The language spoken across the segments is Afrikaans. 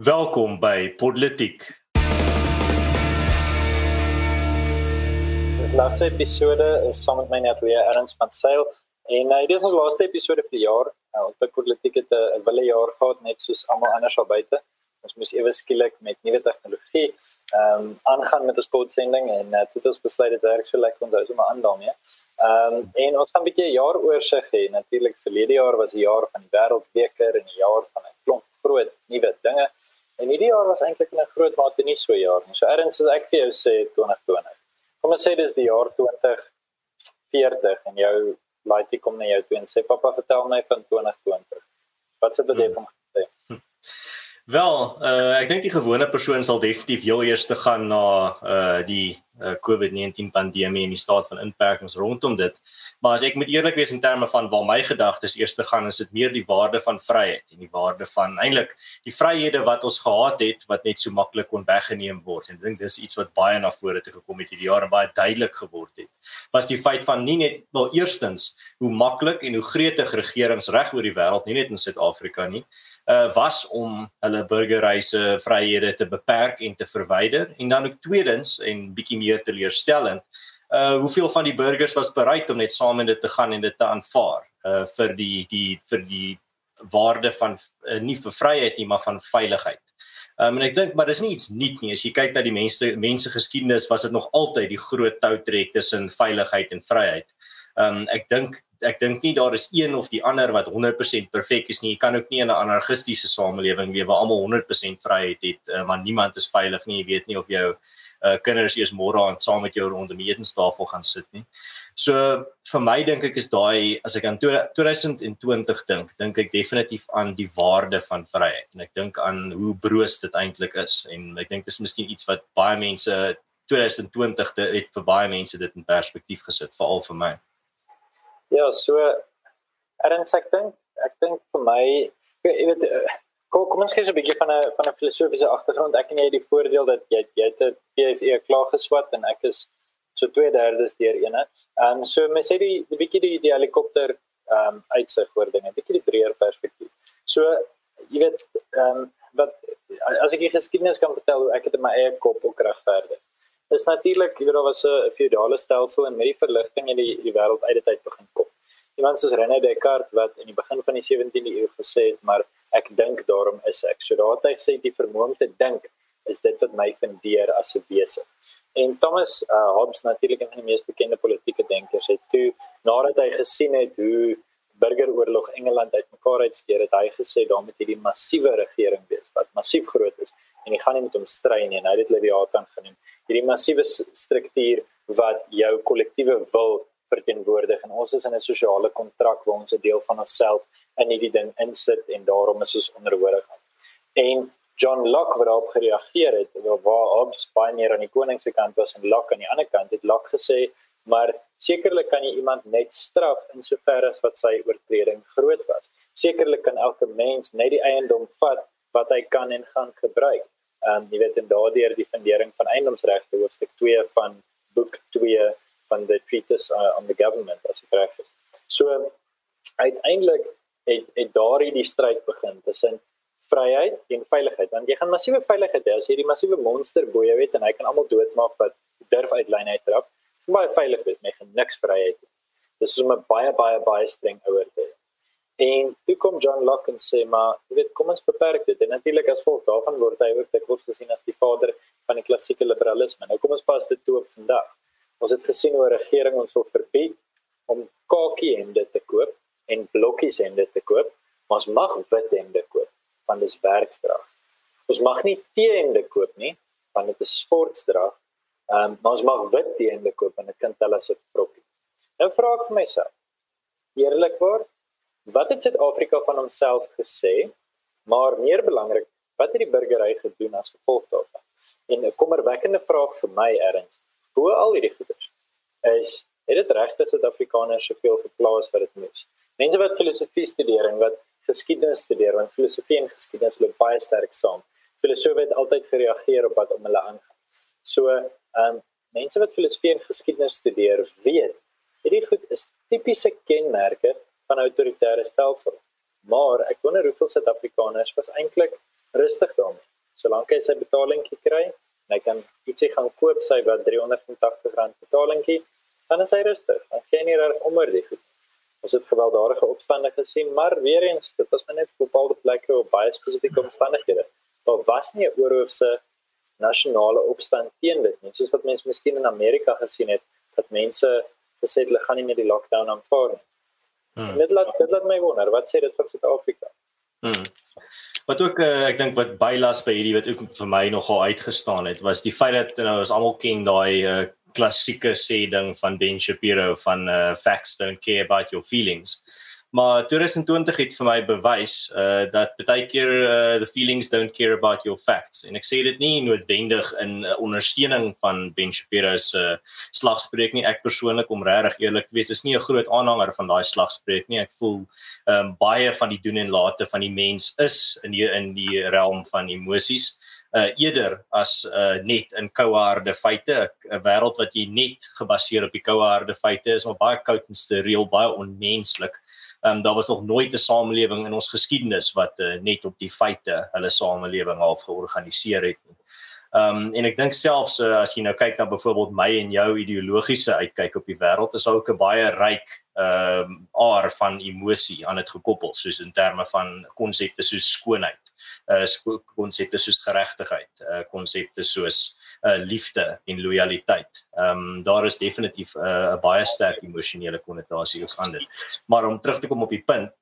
Welkom by Politiek. Die laaste episode is saam met my net weer Erns van Sail en uh, dit is ons laaste episode vir die jaar. Uh, op politiek het 'n uh, wille jaar gehad net soos almal anders al buite. Ons moes ewe skielik met nuwe tegnologie ehm um, aangaan met ons potsending en uh, dit het ons besluit dit werk so lekker ons hou sommer aan daarmee. Ehm um, en ons gaan 'n bietjie jaar oorsig hê. Natuurlik verlede jaar was 'n jaar van die wêreldbeker en 'n jaar van 'n klomp groot nuwe dinge. En hierdie jaar was eintlik 'n groot mate nie so jaar nie. So erns as ek vir jou sê 2020. Kom ons sê dis die jaar 2040 en jou laaitjie kom na jou toe en sê pappa vertel my van 2020. Wat sê dit hmm. van gesê? Wel, uh, ek dink die gewone persoon sal definitief heel eers te gaan na uh die uh, COVID-19 pandemie en die staat van inperkings rondom dit. Maar as ek moet eerlik wees in terme van waar my gedagtes eers te gaan, is dit meer die waarde van vryheid en die waarde van eintlik die vryhede wat ons gehad het wat net so maklik kon weggeneem word. En ek dink dis iets wat baie na vore toe gekom het hierdie jaar en baie duidelik geword het. Was die feit van nie net wel eerstens hoe maklik en hoe gretig regerings reg oor die wêreld, nie net in Suid-Afrika nie, uh was om hulle burgerreise vryhede te beperk en te verwyder en dan ook tweedens en bietjie meer teleurstellend uh hoeveel van die burgers was bereid om net saam in dit te gaan en dit te aanvaar uh vir die die vir die waarde van uh, nie vir vryheid nie maar van veiligheid. Um, en ek dink maar dis nie iets nuut nie as jy kyk na die mense mense geskiedenis was dit nog altyd die groot toutrek tussen veiligheid en vryheid. Um ek dink ek dink nie daar is een of die ander wat 100% perfek is nie. Jy kan ook nie in 'n anarchistiese samelewing lewe waar almal 100% vryheid het, uh, maar niemand is veilig nie. Jy weet nie of jou uh, kinders eers môre aan saam met jou rondom die etenstafel gaan sit nie. So vir my dink ek is daai as ek aan 2020 dink, dink ek definitief aan die waarde van vryheid en ek dink aan hoe broos dit eintlik is en ek dink dis miskien iets wat baie mense 2020 het vir baie mense dit in perspektief gesit veral vir my. Ja, so erns ek dink ek dink vir my jy weet Kom kom ons kyk so 'n bietjie van 'n van 'n filosofiese agtergrond. Ek en jy het die voordeel dat jy jy het 'n PhD klaar geswat en ek is so 2/3 deur ene. Ehm um, so mens sê die die bietjie die, die helikopter ehm um, uitsig oor dinge, bietjie die breër perspektief. So jy weet ehm um, wat as ek die geskiedenis kan vertel hoe ek dit in my eie kop ook regverdig. Dis natuurlik, jy weet daar was 'n feudale stelsel en die verligting het die die wêreld uit dit uit begin kom. Iemand soos René Descartes wat in die begin van die 17de eeu gesê het, maar ek dink daarom is ek. So daar het hy gesê die vermoë om te dink is dit wat my fundeer as 'n wese. En Thomas uh, Hobbes natuurlik een van die mees bekende politieke denkers het toe nadat hy gesien het hoe burgeroorlog Engeland uitmekaar uitskeer het hy gesê daar moet hierdie massiewe regering wees wat massief groot is en jy gaan nie met hom stry nie en hy het dit Leviathan genoem. Hierdie massiewe struktuur wat jou kollektiewe wil verteenwoordig en ons is in 'n sosiale kontrak waar ons 'n deel van onsself in hierdie ding insit en daarom is ons onderhoorig. En John Locke wat daarop gereageer het, waar Hobbes baie meer aan die koning se kant was en Locke aan die ander kant, het Locke gesê, maar sekerlik kan jy iemand net straf in sover as wat sy oortreding groot was. Sekerlik kan elke mens net die eiendom vat wat hy kan en gaan gebruik. Ehm um, jy weet en daardeur die fundering van eiendomsregte hoofstuk 2 van boek 2 van the treatise uh, on the government as ek reg is. So uiteindelik het het daardie die stryd begin tussen vryheid en veiligheid want jy gaan massiewe veiligheid hê as jy die massiewe monster bo jou het en hy kan almal doodmaak wat durf uit lyn uit trap baie veilig is met niks vryheid dis is 'n baie baie baie streng ouer en toe kom John Locke en sê maar jy weet kom ons beperk dit en natuurlik as volk daarvan word hy ook dikwels gesien as die vader van die klassieke liberalisme nou kom ons pas dit toe op vandag ons het gesien hoe 'n regering ons wil verbied om kakie hemde te koop en blokkies hemde te koop, maar ons mag wit hemde koop want dit is werkstraf. Ons mag nie T-hemde koop nie want dit is sportstraf. Ehm um, maar ons mag wit T-hemde koop en dit kan tel as 'n vrokkie. Nou vra ek vir myself, eerlikwaar, wat het Suid-Afrika van homself gesê? Maar meer belangrik, wat het die burgery gedoen as gevolg daarvan? En 'n kommerwekkende vraag vir my erns, hoe al hierdie goeders is het dit regtig Suid-Afrikaners soveel geplaas wat dit moes? Mense wat filosofie studeer en wat geskiedenis studeer, want filosofie en geskiedenis loop baie sterk saam. Filosofe het altyd gereageer op wat om hulle aangaan. So, ehm um, mense wat filosofie en geskiedenis studeer, weet hierdie goed is tipiese kenmerke van autoritaire stelsels. Maar ek wonder hoeveel Suid-Afrikaners was eintlik rustig daarmee. Solank hy sy betalingkie kry, en hy kan ietsie gaan koop sy wat R380 betalingkie, dan is hy rustig. Dan geen nie reg oor die goed. Ons het gewelddadige opstande gesien, maar weer eens, dit was net op bepaalde plekke op baie spesifieke omstandighede. Daar was nie 'n oorhoofse nasionale opstand teen dit nie, soos wat mense miskien in Amerika gesien het, dat mense gesê het hulle gaan nie meer die lockdown aanvaar nie. Hmm. Dit laat dit laat my wonder, wat sê dit van Suid-Afrika? Hmm. Wat ook uh, ek dink wat bylas by hierdie wat ook vir my nogal uitgestaan het, was die feit dat nou ons almal ken daai uh, klassieke sê ding van Ben Shapiro van uh, facts don't care about your feelings. Maar 2020 het vir my bewys uh dat baie keer uh the feelings don't care about your facts. En ek sê dit nie noodwendig in uh, ondersteuning van Ben Shapiro se uh, slagspreuk nie. Ek persoonlik om regtig eerlik te wees, is nie 'n groot aanhanger van daai slagspreuk nie. Ek voel um baie van die doen en late van die mens is in die in die realm van emosies uh eerder as uh net in kouharde feite 'n wêreld wat jy net gebaseer op die kouharde feite is maar baie koud en steriel baie onmenslik. Ehm um, daar was nog nooit 'n samelewing in ons geskiedenis wat uh, net op die feite hulle samelewing half georganiseer het nie. Ehm um, en ek dink selfs uh, as jy nou kyk na byvoorbeeld my en jou ideologiese uitkyk op die wêreld is ook 'n baie ryk ehm um, aar van emosie aan dit gekoppel soos in terme van konsepte soos skoonheid, uh konsepte soos geregtigheid, uh konsepte soos uh liefde en lojaliteit. Ehm um, daar is definitief 'n uh, baie sterk emosionele konnotasie aan dit. Maar om terug te kom op die punt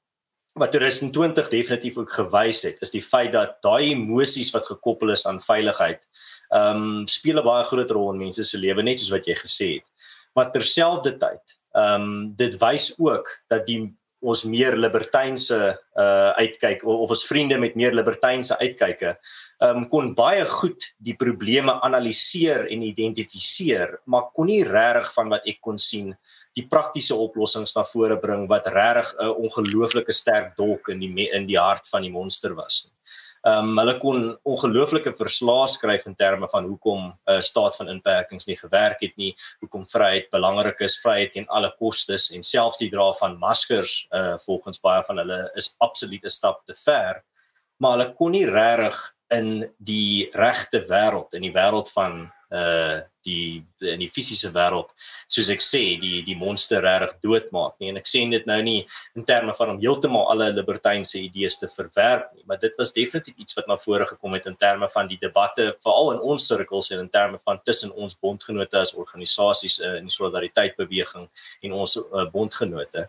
wat 2020 definitief ook gewys het, is die feit dat daai emosies wat gekoppel is aan veiligheid, ehm um, speel 'n baie groot rol in mense se lewe net soos wat jy gesê het. Maar terselfdertyd, ehm um, dit wys ook dat die ons meer libertynse uh uitkyk of, of ons vriende met meer libertynse uitkyke um, kon baie goed die probleme analiseer en identifiseer, maar kon nie regtig van wat ek kon sien die praktiese oplossings na vore bring wat regtig 'n ongelooflike sterk dolk in die in die hart van die monster was nie. Ehm um, hulle kon ongelooflike verslae skryf in terme van hoekom 'n uh, staat van inperkings nie gewerk het nie, hoekom vryheid belangrik is, vryheid teen alle kostes en selfs die dra van maskers uh volgens baie van hulle is absoluut 'n stap te ver. Maar hulle kon nie regtig in die regte wêreld in die wêreld van uh die, die in die fisiese wêreld soos ek sê die die monster reg doodmaak nie. En ek sê dit nou nie in terme van om heeltemal alle libertynse idees te verwerp nie maar dit was definitief iets wat na vore gekom het in terme van die debatte veral in ons sirkels en in terme van tussen ons bondgenote as organisasies uh, in die solidariteit beweging en ons uh, bondgenote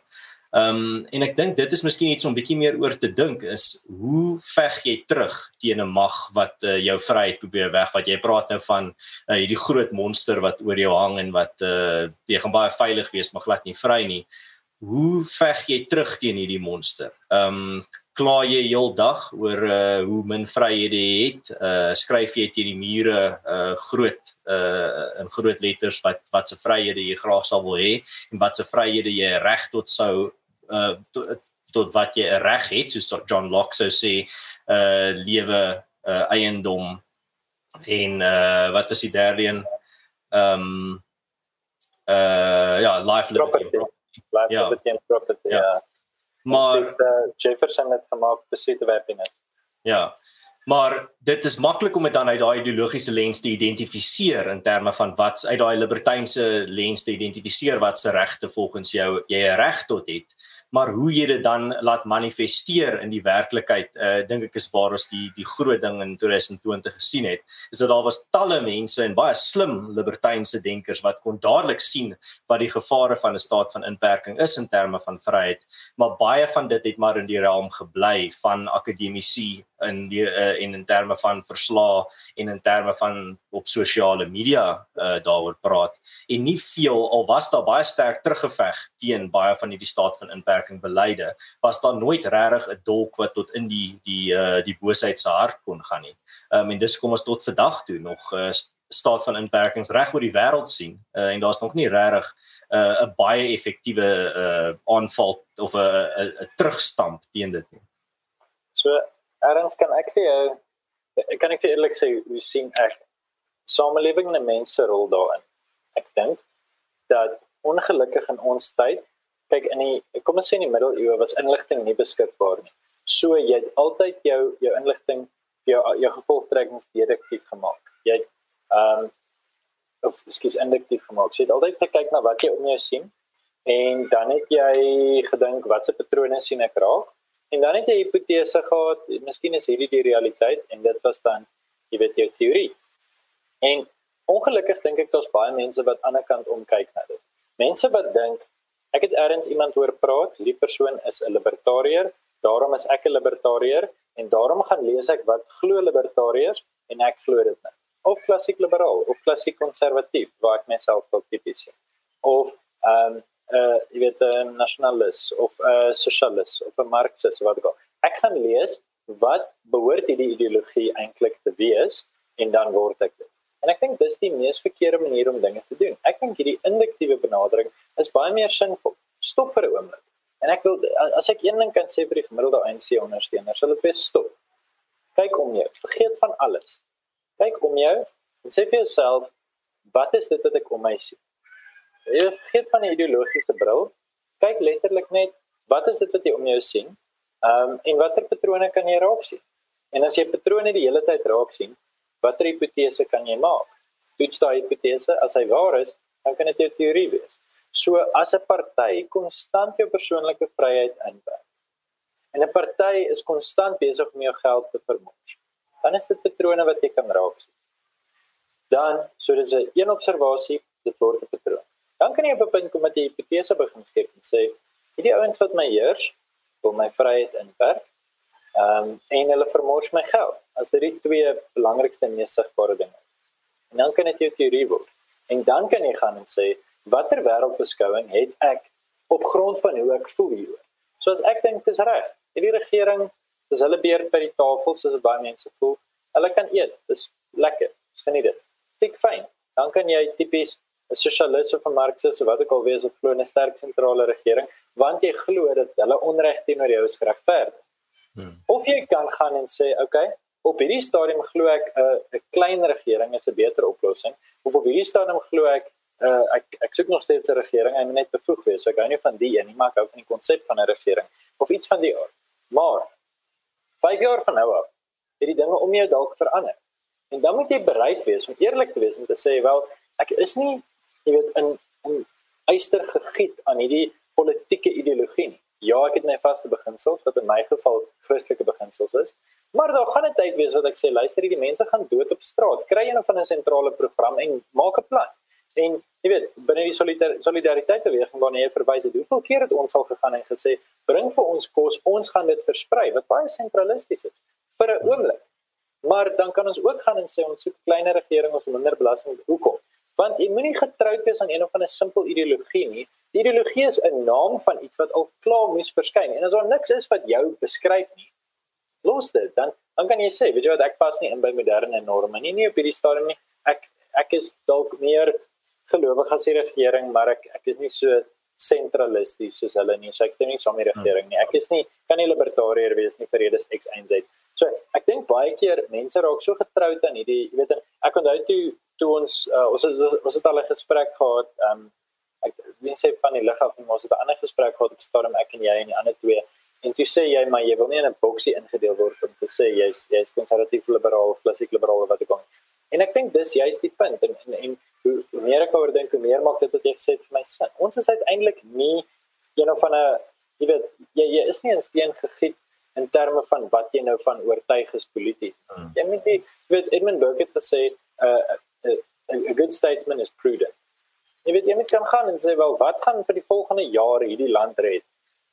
Ehm um, en ek dink dit is miskien iets om bietjie meer oor te dink is hoe veg jy terug teen 'n mag wat uh, jou vryheid probeer wegvat. Jy praat nou van uh, hierdie groot monster wat oor jou hang en wat uh, jy gaan baie veilig wees maar glad nie vry nie. Hoe veg jy terug teen hierdie monster? Ehm um, kla jy heeldag oor uh, hoe min vryhede jy het? Uh, skryf jy teen die mure uh, groot uh, in groot letters wat wat se vryhede jy graag sal wil hê en wat se vryhede jy reg tot sou uh tot, tot wat jy 'n reg het soos John Locke sou sê uh lewe uh eiendom en uh wat is die derde een? Um uh ja life liberty life ja. liberty and property ja, ja. maar uh, Jefferson het gemaak pursuit of happiness. Ja. Maar dit is maklik om dit dan uit daai ideologiese lens te identifiseer in terme van wat uit daai libertynse lens te identifiseer wat se regte volgens jou jy 'n reg tot het maar hoe jy dit dan laat manifesteer in die werklikheid uh dink ek is waar ons die die groot ding in 2020 gesien het is dat daar was talle mense en baie slim libertynse denkers wat kon dadelik sien wat die gevare van 'n staat van inperking is in terme van vryheid maar baie van dit het maar in die realm gebly van akademici in die uh, en in terme van verslae en in terme van op sosiale media uh, daaroor praat en nie veel al was daar baie sterk teruggeveg teen baie van hierdie staat van inperking beleide was daar nooit regtig 'n dolk wat tot in die die uh die boosheid se hart kon gaan nie. Um en dis kom ons tot vandag toe nog uh, staat van inperkings reg oor die wêreld sien uh, en daar's nog nie regtig 'n uh, baie effektiewe uh aanval of 'n terugstamp teen dit nie. So erns kan ek vir jou kan ek eerlik sê hoe sien ek samelewing en mense rol daarin. Ek dink dat ongelukkig in ons tyd kyk in die kom ons sê in die middeleeue was inligting nie beskikbaar nie. So jy het altyd jou jou inligting jou jou gevolgtrekkings deduktief gemaak. Jy ehm um, of skielik induktief gemaak. Jy het altyd gekyk na wat jy om jou sien en dan het jy gedink watse patrone sien ek raak en dan het jy hipotese gehad, miskien is hierdie die realiteit en dit was dan jy weet jou teorie. En ongelukkig dink ek daar's baie mense wat aan die ander kant omkyk na dit. Mense wat dink ek het eers iemand hoor praat, hierdie persoon is 'n libertariër, daarom is ek 'n libertariër en daarom gaan lees ek wat glo libertariërs en ek glo dit nie. Of klassiek liberaal of klassiek konservatief, waar ek myself wel tipies. Of ehm um, jy weet 'n nasionalis of 'n sosialis of 'n marxist wat ek al. Ek gaan lees wat behoort hierdie ideologie eintlik te wees en dan word ek dit. En ek dink dis die mees verkeerde manier om dinge te doen. Ek dink hierdie induktiewe benadering is baie meer sinvol. Stop vir 'n oomblik. En ek wil as ek een ding kan sê vir die gemiddelde ANC ondersteuner, sal dit wees stop. Kyk om jou. Vergeet van alles. Kyk om jou en sê vir jouself, wat is dit wat ek om my sien? Jy vergeet van die ideologiese bril. Kyk letterlik net, wat is dit wat jy om jou sien? Ehm um, en watter patrone kan jy raak sien? En as jy patrone die hele tyd raak sien, watter hipotese kan jy maak? Toets daai hipotese, as hy waar is, dan kan dit jou teorie wees. So as 'n party konstant jou persoonlike vryheid inperk. En 'n party is konstant besig om jou geld te vermors. Dan is dit patrone wat jy kan raak sien. Dan, so dis 'n een observasie, dit word 'n patroon. Dan kan jy op 'n punt kom met 'n hipotese begin skep en sê, hierdie ouens wat my heers, wil my vryheid inperk. Ehm um, en hulle vermors my geld. As dit die twee belangrikste en mees sigbare dinge. En dan kan dit jou teorie word. En dan kan jy gaan en sê watter wêreldbeskouing het ek op grond van hoe ek voel hieroor. So as ek dink dis reg. Hierdie regering, dis hulle beurt by die tafel soos baie mense voel. Hulle kan eet. Dis lekker. Dis geniet dit. Dik fyn. Dan kan jy tipies 'n sosialis of 'n marxist of wat ook al wees of glo 'n sterk sentrale regering want jy glo dat hulle onreg teenoor jou is geregverdig. Hmm. Of jy kan gaan en sê, "Oké, okay, op hierdie stadium glo ek 'n uh, 'n klein regering is 'n beter oplossing." Of op hierdie stadium glo ek uh, ek ek soek nog steeds 'n regering, hy moet net bevoeg wees. So ek hou nie van die een nie, maar ek hou van die konsep van 'n regering of iets van die aard. Maar 5 jaar van nou af, het die dinge om jou dalk verander. En dan moet jy bereid wees om eerlik te wees en te sê, "Wel, ek is nie, jy weet, in in eister gegiet aan hierdie politieke ideologie nie." Ja, ek het my vaste beginsels wat in my geval Christelike beginsels is. Maar daar gaan 'n tyd wees wat ek sê luister hierdie mense gaan dood op straat. Kry een van 'n sentrale program en maak 'n plan. En jy weet, binne die solidariteit beweging waarna jy verwys het, hoeveel keer het ons al gegaan en gesê bring vir ons kos, ons gaan dit versprei wat baie sentralisties is vir 'n oomblik. Maar dan kan ons ook gaan en sê ons soek kleiner regering of minder belasting. Hoekom? Want jy moenie getroud wees aan een of ander simpel ideologie nie. Die ideologie is 'n naam van iets wat al klaar moes verskyn. En as daar niks is wat jou beskryf nie, los dit. Dan dan kan jy sê, weet jy wat, ek pas nie in by moderne norme nie, nie op hierdie stadium nie. Ek ek is dalk meer gelowig as die regering, maar ek ek is nie so sentralisties soos hulle nie. So ek stem nie saam met die regering nie. Ek is nie kan nie libertariër wees nie vir redes X en Z. So ek dink baie keer mense raak so getroud aan hierdie, jy weet, ek onthou toe toe ons uh, ons het, ons het al 'n gesprek gehad, ehm um, ek wie sê van die lig af en ons het 'n ander gesprek gehad op stadium ek en jy en die ander twee en toe sê jy maar jy wil nie in 'n boksie ingedeel word om te sê jy's jy's konservatief liberaal klassiek liberaal wat ek kon en ek dink dis juist die punt en en, en hoe, hoe meer ek oor dink hoe meer maak dit wat jy gesê het vir my sin. Ons is uiteindelik nie een van 'n jy weet jy jy is nie in steen gegiet in terme van wat jy nou van oortuig is polities hmm. jy moet die weet Edmund Burke het gesê uh, a good statesman is prudent jy weet jy moet kan gaan en sê wel wat gaan vir die volgende jare hierdie land red.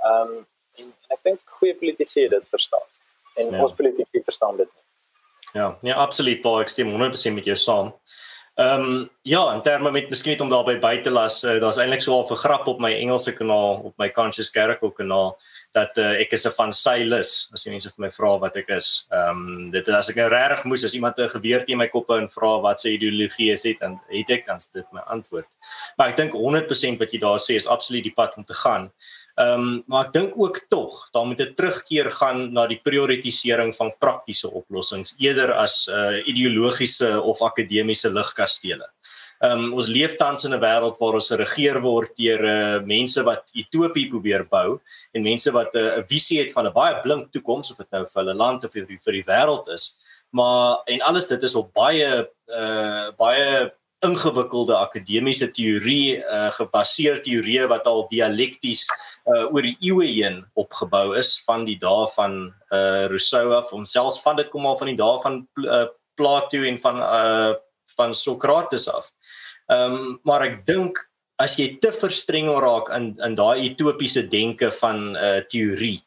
Ehm um, en, en ek dink goeie politici dit verstaan. En ja. ons politici verstaan dit nie. Ja, nee absoluut, Paul, ek stem 100% met jou saam. Ehm um, ja, in terme met miskien om daarby by te las, uh, daar's eintlik so 'n grap op my Engelse kanaal, op my Conscious Carico kanaal dat uh, ek is 'n van Silas as jy mense vir my vra wat ek is. Ehm um, dit is as ek nou regtig moes as iemand 'n geweer teen my kop en vra wat sy ideologie is het dan het ek dan dit my antwoord. Maar ek dink 100% wat jy daar sê is absoluut die pad om te gaan. Ehm um, maar ek dink ook tog daar moet 'n terugkeer gaan na die prioritisering van praktiese oplossings eerder as uh ideologiese of akademiese ligkastele. Ehm um, ons leef tans in 'n wêreld waar ons geregeer word deur uh mense wat utopie probeer bou en mense wat 'n uh, visie het van 'n baie blink toekoms of dit nou vir hulle land of vir die, vir die wêreld is. Maar en alles dit is op baie uh baie ingewikkelde akademiese teorie uh, gebaseerde teorieë wat al dialekties uh, oor die eeue heen opgebou is van die dae van uh, Rousseau af homself van dit kom al van die dae van uh, Plato en van uh, van Sokrates af. Ehm um, maar ek dink as jy te verstreng raak in in daai utopiese denke van uh, teorie,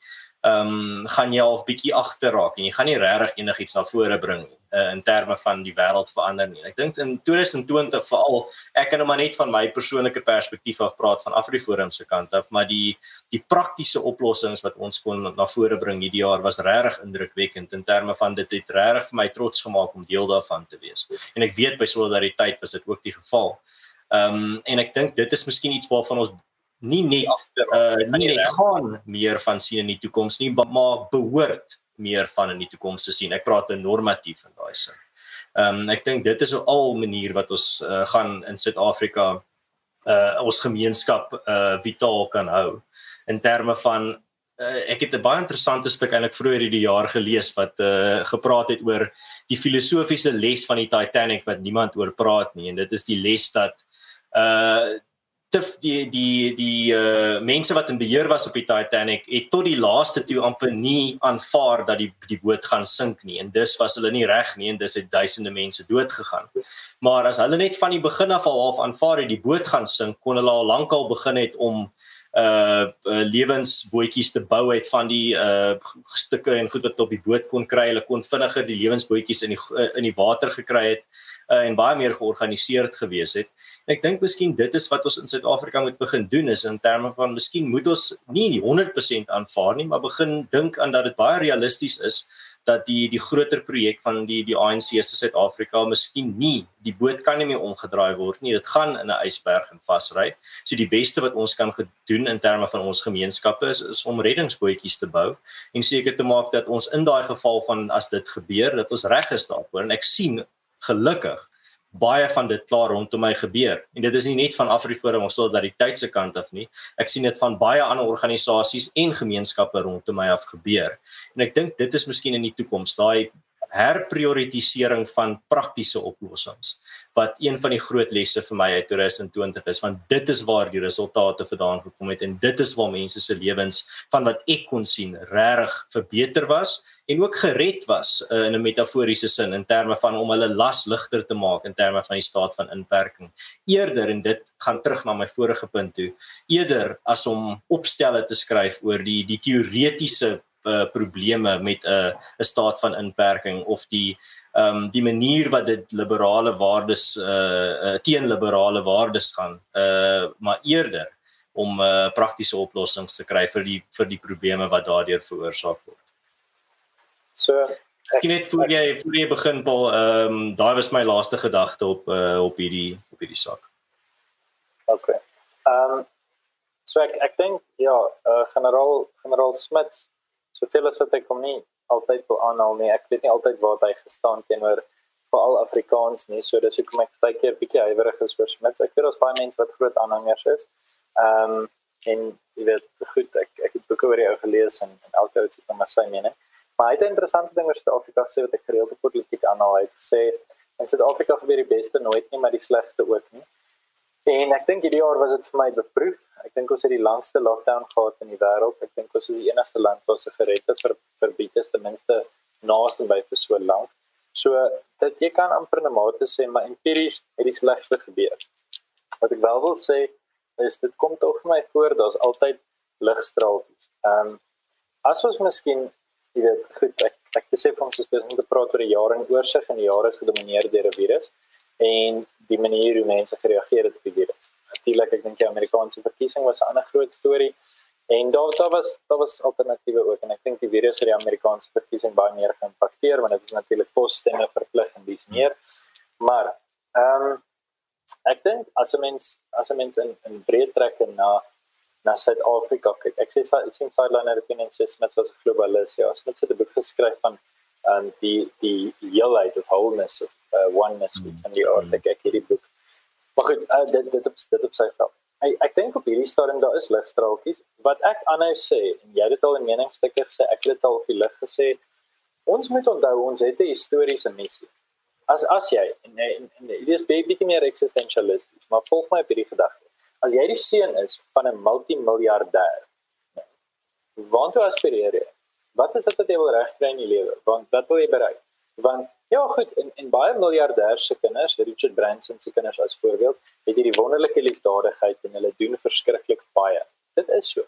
ehm um, gaan jy al 'n bietjie agter raak en jy gaan nie regtig enigiets na vore bring nie uh, in terme van die wêreld verander nie. Ek dink in 2020 veral ek kan nou maar net van my persoonlike perspektief af praat van Afriforum se kant af, maar die die praktiese oplossings wat ons kon na vore bring hierdie jaar was regtig indrukwekkend in terme van dit het regtig vir my trots gemaak om deel daarvan te wees. En ek weet by solidariteit was dit ook die geval. Ehm um, en ek dink dit is miskien iets waarvan ons nie net uh, nie net gaan meer van sien in die toekoms nie, maar behoort meer van in die toekoms te sien. Ek praat normatief in daai sin. Ehm um, ek dink dit is 'n al manier wat ons uh, gaan in Suid-Afrika uh ons gemeenskap uh vitaal kan hou in terme van uh, ek het 'n baie interessante stuk eintlik vroeër hierdie jaar gelees wat uh gepraat het oor die filosofiese les van die Titanic wat niemand oor praat nie en dit is die les dat uh te die die die uh mense wat in beheer was op die Titanic het tot die laaste toe amper nie aanvaar dat die die boot gaan sink nie en dus was hulle nie reg nie en dus het duisende mense dood gegaan. Maar as hulle net van die begin af al half aanvaar het die boot gaan sink, kon hulle al lankal begin het om uh, uh lewensbootjies te bou uit van die uh stukke en goed wat op die boot kon kry. Hulle kon vinniger die lewensbootjies in die uh, in die water gekry het uh, en baie meer georganiseerd gewees het ek dink miskien dit is wat ons in Suid-Afrika moet begin doen is in terme van miskien moet ons nie 100% aanvaar nie, maar begin dink aan dat dit baie realisties is dat die die groter projek van die die ANC se Suid-Afrika miskien nie die boot kan nie meer omgedraai word nie. Dit gaan in 'n ysberg en vasry. So die beste wat ons kan doen in terme van ons gemeenskappe is, is om reddingsbootjies te bou en seker te maak dat ons in daai geval van as dit gebeur dat ons reg is daarvoor en ek sien gelukkig baie van dit klaar rondom my gebeur. En dit is nie net van Afriforum of Solidariteit se kant af nie. Ek sien dit van baie ander organisasies en gemeenskappe rondom my af gebeur. En ek dink dit is miskien in die toekoms daai herprioritisering van praktiese oplossings wat een van die groot lesse vir my uit 2020 is want dit is waar die resultate vandaan gekom het en dit is waar mense se lewens van wat ek kon sien regtig verbeter was en ook gered was uh, in 'n metaforiese sin in terme van om hulle las ligter te maak in terme van die staat van inperking. Eerder en dit gaan terug na my vorige punt toe eerder as om opstelle te skryf oor die die teoretiese uh, probleme met 'n uh, 'n staat van inperking of die ehm um, die manier wat dit liberale waardes uh, uh teen liberale waardes gaan uh maar eerder om uh praktiese oplossings te kry vir die vir die probleme wat daardeur veroorsaak word. So ek net voor jy voor jy begin Paul ehm um, daai was my laaste gedagte op uh op hierdie op hierdie saak. OK. Ehm um, so ek ek dink ja, uh generaal generaal Smits soveel as wat ek hom nie altyd wil aanhaal nie. Ek weet nie altyd waar hy gestaan teenoor veral Afrikaans nie. So dis hoekom ek baie keer bietjie huiwerig is vir Smits. Ek weet daar's baie mense wat groot aanhangers is. Ehm um, en jy weet goed ek ek het boeke oor jou gelees en en elke ou net maar sy mening. Maar hy het 'n interessante ding oor Suid-Afrika gesê wat ek gereeld op politiek aanhaal. Hy het gesê in Suid-Afrika gebeur die beste nooit nie, maar die slegste ook nie. En ek dink hierdie jaar was dit vir my beproef. Ek dink ons het die langste lockdown gehad in die wêreld. Ek dink ons is die enigste land wat se gered het vir verbied is ten minste naaste by vir so lank. So dit jy kan amper 'n mate sê maar empiries het die slegste gebeur. Wat ek wel wil sê is dit kom tog vir my voor daar's altyd ligstraaltjies. Ehm um, as ons miskien jy weet goed ek ek besef ons is besig om te praat oor 'n jaar en oorsig en die jaar is gedomeineer deur 'n virus en die manier hoe mense gereageer het op die virus. Natuurlik ek dink die Amerikaanse verkiesing was 'n ander groot storie en daar daar was daar was alternatiewe ook en ek dink die virus het die Amerikaanse verkiesing baie meer geïmpakteer want dit is natuurlik posstemme verplig en dis meer. Maar ehm um, ek dink as 'n mens as 'n mens in in breë trek na na Suid-Afrika kyk. Ek sê sien sideline opinion sê Smith was 'n globalis. Ja, Smith het 'n boek geskryf van um die die heelheid of wholeness of uh, oneness mm -hmm. in die aard. Ek kyk hierdie boek. Maar goed, uh, dit dit op dit op sy self. Ek ek dink op hierdie stadium daar is ligstraaltjies. Wat ek aanhou sê en jy het dit al in meningsstukke gesê, ek het dit al op die lig gesê. Ons moet onthou ons het 'n historiese missie. As as jy en, en, en dit is baie bietjie meer existentialisties, maar volg my op hierdie gedagte as jy die seun is van 'n multimiljardêr want jy aspireer jy wat is dit wat jy wil regkry in jou lewe want wat wil jy bereik want ja goed en en baie miljardêers se kinders Richard Branson se kinders as voorbeeld het hierdie wonderlike liefdadigheid en hulle doen verskriklik baie. Dit is so.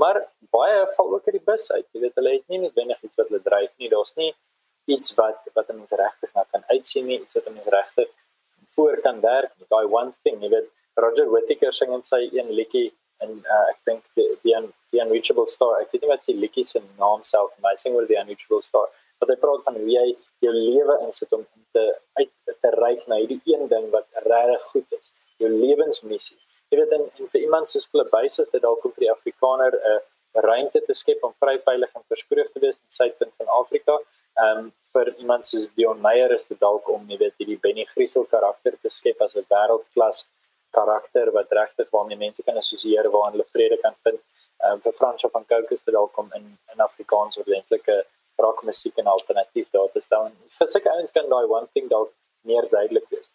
Maar baie val ook uit die bus uit. Jy weet hulle het nie noodwendig iets wat hulle dryf nie. Daar's nie iets wat wat 'n mens regtig na kan uitsien nie iets wat 'n mens regtig voor kan werk daai one thing jy weet Roger Whittaker sing in sy een liedjie en uh, ek dink die die, un, die unreachable star. Ek weet nie wat sy liedjie se naam self maar hy sing oor die unreachable star wat hy praat van hoe jy jou lewe insit om te uit te reik na hierdie een ding wat regtig goed is jou lewensmissie jy weet en, en vir iemand soos Buys is dit dalk om vir die Afrikaner 'n uh, ruimte te skep om vry veilig en versproeg te wees in suidpunt van Afrika ehm um, vir iemand soos Dion Meyer is dit dalk om jy weet hierdie Benny Griesel karakter te skep as 'n wêreldklas karakter wat regtig waarmee mense kan assosieer waar hulle vrede kan vind. Ehm um, vir Fransjo van Cooke is dit dalk om in in Afrikaans ordentlike rock musiek en alternatief daar te staan. Vir seker ouens kan daai one thing dalk meer duidelik wees.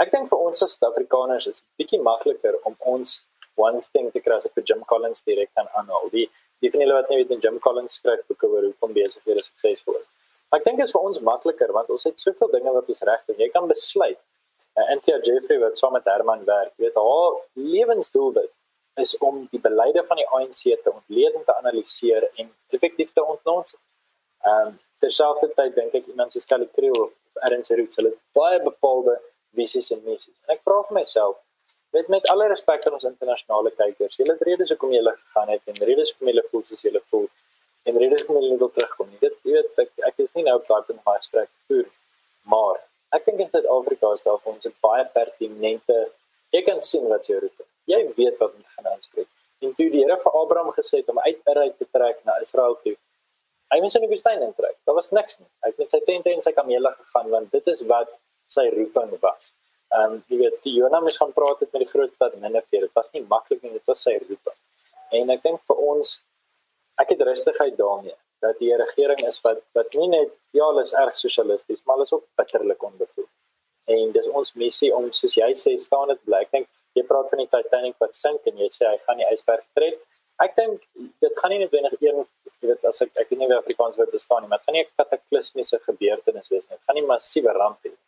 Ek dink vir ons as Suid-Afrikaners is dit bietjie makliker om ons one thing te kry as vir Jim Collins direk kan aanhaal. Die die van julle wat nie weet en Jim Collins skryf boeke oor hoe om besighede suksesvol is. Ek dink dit is vir ons makliker want ons het soveel dinge wat ons reg doen. Jy kan besluit uh, Anthea Jeffrey wat saam met Herman werk, weet haar lewensdoelwit is om die beleide van die ANC te ontleed en te analiseer en effektief te ontnoons. Ehm um, terselfdertyd dink ek iemand soos Kelly Kriel of Ernst Roots hulle baie bepaalde visies en missies. En ek vra vir myself, met met alle respek aan ons internasionale kykers, julle het redes hoekom julle gegaan het en redes hoekom julle voel soos julle voel en redes hoekom julle wil terugkom. Dit jy weet ek, ek is nie nou daai punt van gesprek voer, maar ek dink in Suid-Afrika is daar vir ons 'n baie pertinente jy kan sien wat jy roep. Jy weet wat te gaan aanspreek. En toe die Here vir Abraham gesê het om uit Ur te trek na Israel toe. Hy moes in die woestyn intrek. Daar was niks nie. Hy het met sy tente en sy kamele gegaan want dit is wat sy roeping was. Ehm um, jy weet die Jona moes gaan praat met die groot stad Nineve. Dit was nie maklik nie, dit was sy roeping. En ek dink vir ons ek het rustigheid daarmee dat die regering is wat wat nie net ja, hulle is erg sosialisties, maar hulle is ook bitterlik onbevoeg. En dis ons missie om soos jy sê staan dit bly. Ek dink jy praat van die Titanic wat sink en jy sê hy gaan die ysberg tref. Ek dink dit gaan nie noodwendig een jy weet as ek ek weet nie wie Afrikaans word bestaan nie, maar gaan nie 'n kataklismiese gebeurtenis wees nie. Dit gaan nie massiewe ramp wees.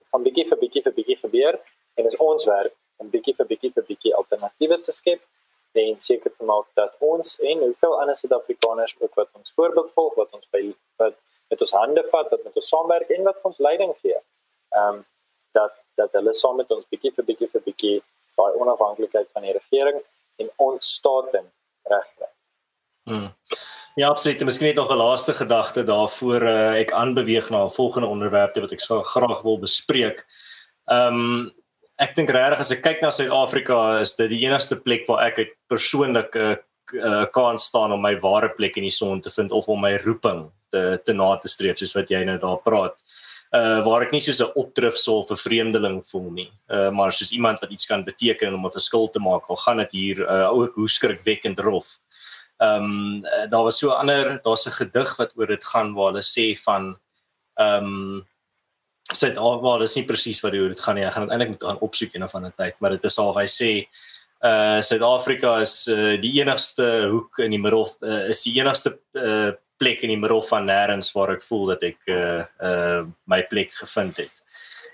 Dit gaan bietjie vir bietjie vir bietjie gebeur en dis ons werk om bietjie vir bietjie vir bietjie alternatiewe te skep en seker te maak dat ons en hoeveel ander Suid-Afrikaners ook wat ons voorbeeld volg, wat ons by wat met ons hande vat, wat met ons saamwerk en wat ons leiding gee. Ehm um, dat dat hulle saam met ons bietjie vir bietjie vir bietjie daai onafhanklikheid van die regering en ons staating regkry. Hmm. Ja, absoluut. Miskien net nog 'n laaste gedagte daarvoor uh, ek aanbeweeg na 'n volgende onderwerp wat ek so graag wil bespreek. Ehm um, ek dink regtig as ek kyk na Suid-Afrika is dit die enigste plek waar ek persoonlik 'n uh, uh, kan staan om my ware plek in die son te vind of om my roeping te te na te streef soos wat jy nou daar praat. Uh waar ek nie soos 'n opdrifsel vir vreemdeling voel nie. Uh maar soos iemand wat iets kan beteken om 'n verskil te maak. Al gaan dit hier uh ook hoe skrikwekkend rof. Ehm um, daar was so 'n ander daar's 'n gedig wat oor dit gaan waar hulle sê van ehm um, sit al waar dis nie presies wat dit gaan nie. Ek gaan dit eintlik moet gaan opsoek een of ander tyd, maar dit is al hy sê uh Suid-Afrika is uh, die enigste hoek in die middel uh, is die enigste uh, plek in die middel van nêrens waar ek voel dat ek uh uh my plek gevind het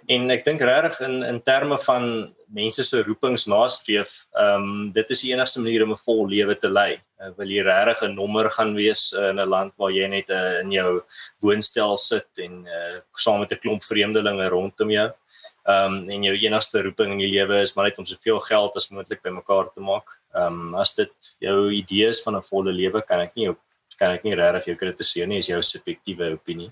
en ek dink regtig in in terme van mense se roepings nastreef, ehm um, dit is die enigste manier om 'n vol lewe te lei. Uh, wil jy regtig 'n nommer gaan wees uh, in 'n land waar jy net uh, in jou woonstel sit en uh, saam met 'n klomp vreemdelinge rondom jou? Ehm um, en jou enigste roeping in die lewe is maar net om soveel geld as moontlik bymekaar te maak. Ehm um, as dit jou idees van 'n volle lewe kan ek nie jou kan ek nie regtig jou kritiseer nie, is jou subjektiewe opinie.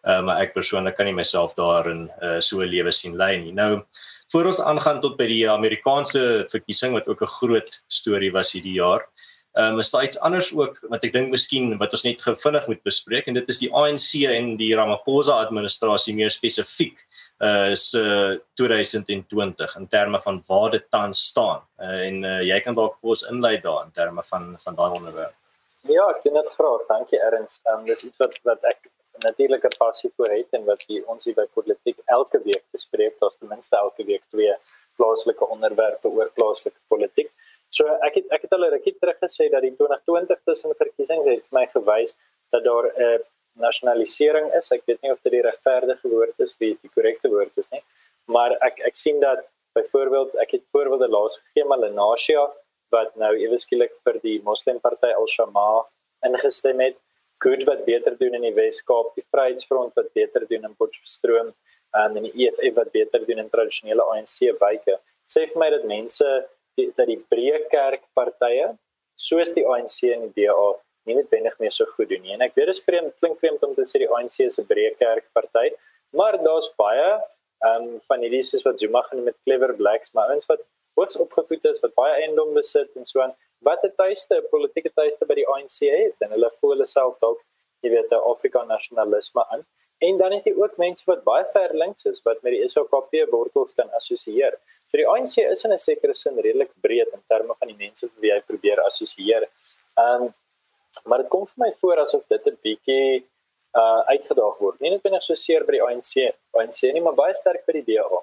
Uh, maar ek persoonlik kan nie myself daarin uh, so 'n lewe sien lei nie. Nou voor ons aangaan tot by die Amerikaanse verkiesing wat ook 'n groot storie was hierdie jaar. Ehm um, is daar iets anders ook wat ek dink miskien wat ons net gevinnig moet bespreek en dit is die ANC en die Ramaphosa administrasie meer spesifiek uh se uh, 2020 in terme van waar dit tans staan. Uh, en uh, jy kan dalk vir ons inlei daar in terme van van daai onderwerp. Ja, ek doen dit graag. Dankie Erns. Ehm um, dis iets wat wat ek 'n passie vir het en wat ons hier by politiek elke week bespreek. Daar's ten minste elke week twee plaaslike onderwerpe oor plaaslike politiek. So ek het ek het al 'n rukkie terug gesê dat die 2020 tussen verkiesings het my gewys dat daar 'n uh, nasionalisering is. Ek weet nie of dit die regverdige woord is of die korrekte woord is nie, maar ek ek sien dat byvoorbeeld ek het voorbeelde laas gegee maar Lenasia wat nou ewe skielik vir die Moslemparty Al-Shamaa ingestem het. Goed wat beter doen in die Wes-Kaap, die Vryheidsfront wat beter doen in Potchefstroom en die EFF wat beter doen in tradisionele ANC wyke. Sê vir my dat mense die, dat die breë kerkpartye soos die ANC en die DA nie noodwendig meer so goed doen nie. En ek weet dit is vreemd, klink vreemd om te sê die ANC is 'n breë kerkparty, maar daar's baie um, van hierdie soos wat Zuma genoem met clever blacks, maar ons wat hoogs opgevoed is, wat baie eiendom besit en so aan, wat 'n tuiste, politieke tuiste by die ANC het en hulle voel hulle self dalk jy weet 'n Afrika nasionalisme aan. En dan het jy ook mense wat baie ver links is wat met die SOKP wortels kan assosieer. So die ANC is in 'n sekere sin redelik breed in terme van die mense wat jy probeer assosieer. Ehm um, maar dit kom vir my voor asof dit 'n bietjie uh uitgedaag word. Nie net binne so seer by die ANC, ANC nie, maar baie sterk by die DA.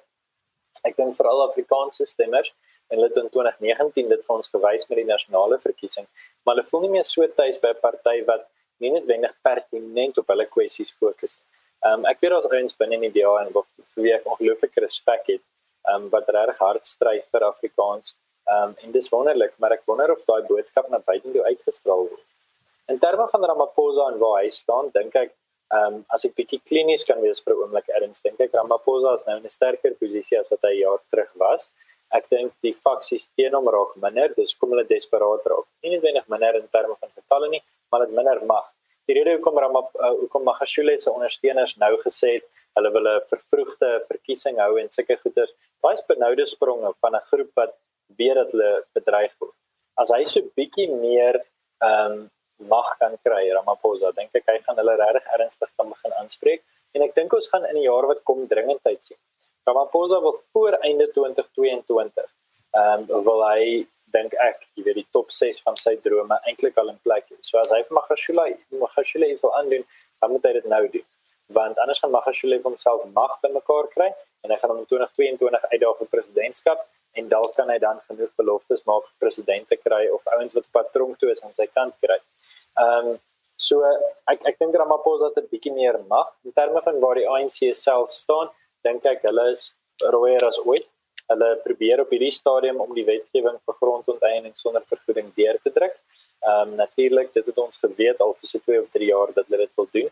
Ek dink veral Afrikaanse stemmers en hulle het in 2019 dit vir ons gewys met die nasionale verkiesing, maar hulle voel nie meer so tuis by 'n party wat nie noodwendig pertinent op hulle kwessies fokus nie. Ehm um, ek weet daar's ouens binne in die DA en wat vir wie ek ongelooflike respek het, ehm um, wat regtig hard stry vir Afrikaans. Ehm um, en dis wonderlik, maar ek wonder of daai boodskap na buite toe uitgestraal word. In terme van Ramaphosa en waar hy staan, dink ek ehm um, as ek bietjie klinies kan wees vir 'n oomblik, erns dink ek Ramaphosa is nou in 'n sterker posisie as wat hy jaar terug was. Ek dink die faksies teen hom raak minder, dis kom hulle desperaat raak. Nie net wenig minder in terme van getalle nie, maar dit minder mag die rede hoekom Ramap uh, hoekom Magashule se ondersteuners nou gesê het hulle wil 'n vervroegde verkiesing hou en sulke goeders baie benoude spronge van 'n groep wat weet dat hulle bedreig word. As hy so bietjie meer ehm um, mag kan kry Ramaphosa, dink ek hy gaan hulle regtig ernstig kan begin aanspreek en ek dink ons gaan in die jaar wat kom dringendheid sien. Ramaphosa wil voor einde 2022 ehm um, wil hy dink ek jy weet die top 6 van sy drome eintlik al in plek het. So as hy vir Magashule Magashule is wil aandoen, dan moet hy dit nou doen. Want anders gaan Magashule homself mag bymekaar kry en hy gaan hom in 2022 uitdaag vir presidentskap en dalk kan hy dan genoeg beloftes maak vir presidente kry of ouens wat patroon toe is aan sy kant kry. Ehm um, so ek ek dink Ramaphosa het 'n bietjie meer mag in terme van waar die ANC self staan, dink ek hulle is rooier as ooit hulle probeer op hierdie stadium om die wetgewing vir grondonteiening sonder vergoeding deur te druk. Ehm um, natuurlik dit het ons geweet al vir so 2 of 3 jaar dat hulle dit wil doen,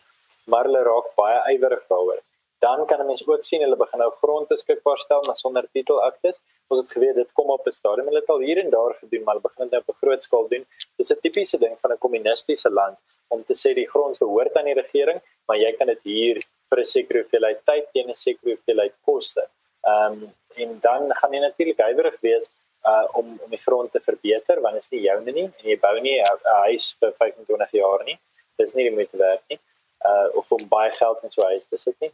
maar hulle raak baie ywerig daaroor. Dan kan 'n mens ook sien hulle begin nou grond beskikbaar stel maar sonder titelaktes. Ons het geweet dit kom op 'n stadium hulle het al hier en daar gedoen, maar hulle begin dit nou op 'n groot skaal doen. Dis 'n tipiese ding van 'n kommunistiese land om te sê die grond behoort aan die regering, maar jy kan dit hier vir 'n sekere hoeveelheid tyd teen 'n sekere hoeveelheid koste. Ehm um, en dan gaan jy natuurlik huiwerig wees uh om om die grond te verbeter want dit is nie joune nie en jy bou nie 'n huis vir 25 jaar nie. Dis nie die moeite werd nie. Uh of om baie geld in so 'n huis te sit nie.